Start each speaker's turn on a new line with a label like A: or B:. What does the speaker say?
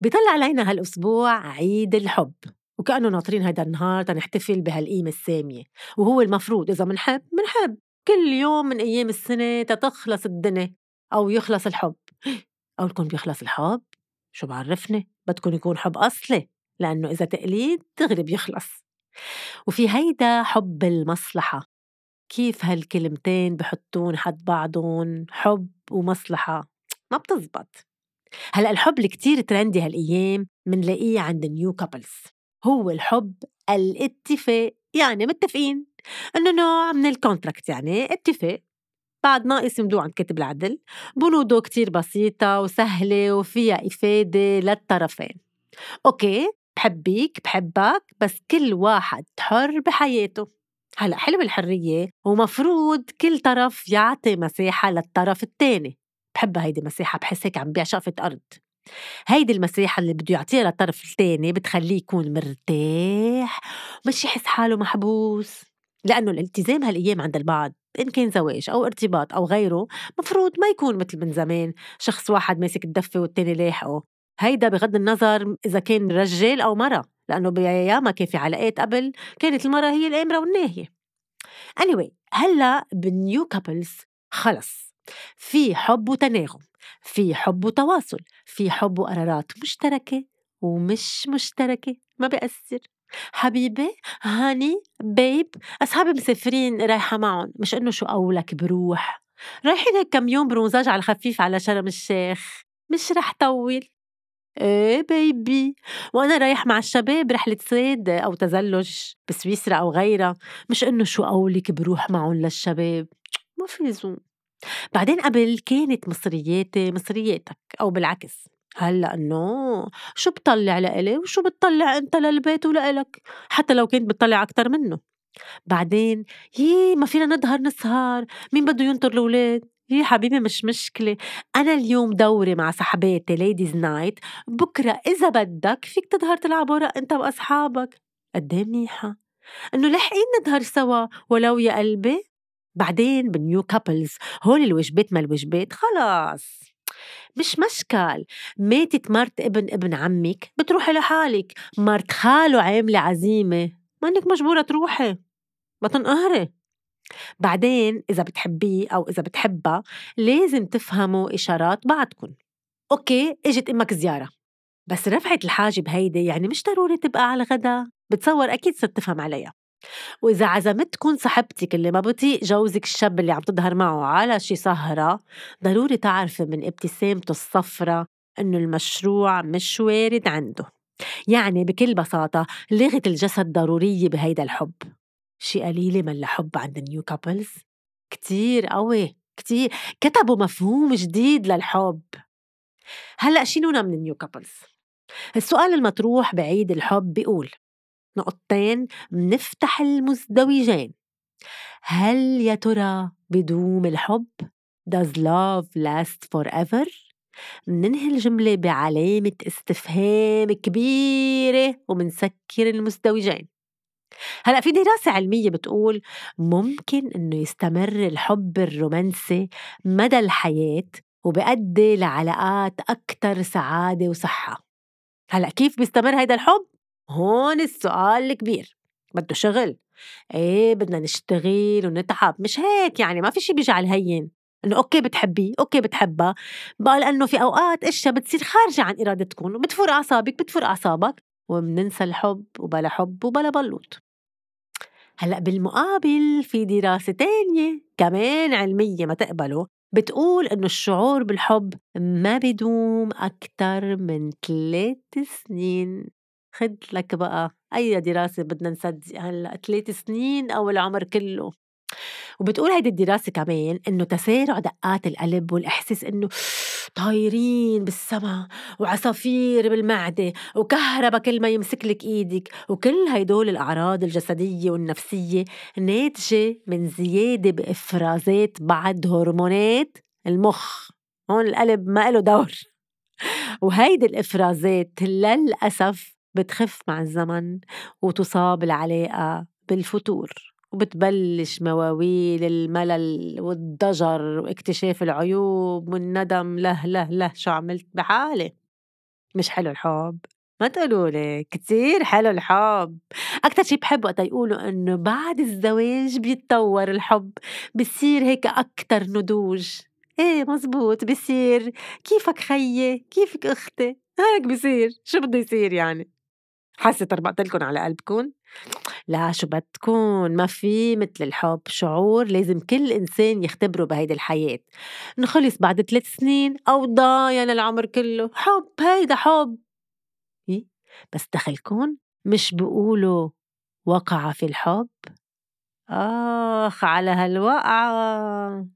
A: بيطلع علينا هالأسبوع عيد الحب وكأنه ناطرين هيدا النهار تنحتفل بهالقيمة السامية وهو المفروض إذا منحب منحب كل يوم من أيام السنة تتخلص الدنيا أو يخلص الحب قولكم بيخلص الحب؟ شو بعرفني؟ بدكم يكون حب أصلي لأنه إذا تقليد دغري بيخلص وفي هيدا حب المصلحة كيف هالكلمتين بحطون حد بعضهم حب ومصلحة ما بتزبط هلأ الحب الكتير trendy هالأيام منلاقيه عند ال new couples هو الحب الاتفاق يعني متفقين إنه نوع من ال contract يعني اتفاق. بعد ناقص يمدوه عند كاتب العدل بنوده كتير بسيطة وسهلة وفيها إفادة للطرفين. okay بحبك بحبك بس كل واحد حر بحياته. هلأ حلو الحرية ومفروض كل طرف يعطي مساحة للطرف التاني. بحب هيدي مساحة بحس هيك عم بيع شقفة أرض. هيدي المساحة اللي بده يعطيها للطرف التاني بتخليه يكون مرتاح مش يحس حاله محبوس. لأنه الالتزام هالأيام عند البعض إن كان زواج أو ارتباط أو غيره مفروض ما يكون مثل من زمان شخص واحد ماسك الدفة والتاني لاحقه. هيدا بغض النظر إذا كان رجال أو مرة لأنه بأيامها كان في علاقات قبل كانت المرة هي الآمرة والناهية. Anyway هلأ بال new couples خلص. في حب وتناغم في حب وتواصل في حب وقرارات مشتركة ومش مشتركة ما بأثر حبيبي honey babe أصحابي مسافرين رايحة معهم مش إنه شو قولك بروح. رايحين هيك كم يوم bronzage على خفيف على شرم الشيخ مش رح طول. إيه baby وأنا رايح مع الشباب رحلة صيد أو تزلج بسويسرا أو غيرها مش إنه شو قولك بروح معهم للشباب. ما في زوم بعدين قبل كانت مصرياتي مصرياتك أو بالعكس. هلأ إنه شو بطلع لإلي وشو بتطلع أنت للبيت ولإلك؟ حتى لو كنت بتطلع أكتر منه. بعدين يي ما فينا نظهر نسهر مين بده ينطر الأولاد؟ يا حبيبي مش مشكلة. أنا اليوم دوري مع صحباتي ladies night بكرة إذا بدك فيك تظهر تلعب ورق أنت وأصحابك. قد منيحة. إنه لاحقين نظهر سوا ولو يا قلبي. بعدين بال new couples هول الواجبات ما الواجبات خلاص. مش مشكل. ماتت مرت ابن ابن عمك بتروحي لحالك. مرت خاله عاملة عزيمة ما انك مجبورة تروحي. بتنقهري بعدين إذا بتحبيه أو إذا بتحبها لازم تفهموا إشارات بعضكم أوكي إجت أمك زيارة. بس رفعت الحاجب هيدي يعني مش ضروري تبقى على الغدا بتصور أكيد صرت تفهم عليها وإذا عزمتكن صاحبتك اللي ما بطيق جوزك الشاب اللي عم تظهر معه على شي سهرة ضروري تعرفي من ابتسامته الصفرة إنه المشروع مش وارد عنده. يعني بكل بساطة لغة الجسد ضرورية بهيدا الحب. شي قليلة من الحب عند ال new couples كتير قوي كتير. كتبوا مفهوم جديد للحب. هلأ شيلونا من ال new couples السؤال المطروح بعيد الحب بيقول نقطتين منفتح المزدوجين. هل يا ترى بدوم الحب does love last forever مننهي الجملة بعلامة استفهام كبيرة ومنسكر المزدوجين. هلأ في دراسة علمية بتقول ممكن إنه يستمر الحب الرومانسي مدى الحياة وبيؤدي لعلاقات أكثر سعادة وصحة. هلأ كيف بيستمر هيدا الحب؟ هون السؤال الكبير بده شغل. إيه بدنا نشتغل ونتعب؟ مش هيك يعني ما في شي بيجي على الهين. إنه okay بتحبيه أوكي بتحبها بقى لأنه في أوقات إشياء بتصير خارجة عن إرادتكم وبتفور أعصابك بتفور أعصابك وبننسى الحب وبلا حب وبلا بلوط. هلأ بالمقابل في دراسة تانية كمان علمية ما تقبله بتقول إنه الشعور بالحب ما بيدوم أكتر من ثلاث سنين. خد لك بقى أي دراسة بدنا نصدق هلأ ثلاث سنين أو العمر كله. وبتقول هيدي الدراسة كمان إنه تسارع دقات القلب والإحساس إنه طايرين بالسما وعصافير بالمعدة وكهربا كل ما يمسك لك إيدك. وكل هيدول الأعراض الجسدية والنفسية ناتجة من زيادة بإفرازات بعض هرمونات المخ. هون القلب ما له دور. وهيدي الإفرازات للأسف بتخف مع الزمن وتصاب العلاقة بالفتور وبتبلش مواويل الملل والضجر واكتشاف العيوب والندم له له له شو عملت بحالي؟ مش حلو الحب؟ ما تقولوا لي كتير حلو الحب. أكتر شي بحب وقت يقولوا إنه بعد الزواج بيتطور الحب بصير هيك أكتر نضوج. إيه مزبوط بصير كيفك خيي؟ كيفك أختي؟ هيك بصير شو بده يصير يعني؟ حاسة طربقت لكم على قلبكم؟ لا شو بدكن ما في مثل الحب شعور لازم كل إنسان يختبره بهيدي الحياة. نخلص بعد ثلاث سنين أو ضايع للعمر كله. حب هيدا حب. إيه؟ بس دخلكن مش بيقولوا وقع في الحب؟ آخ على هالوقعة.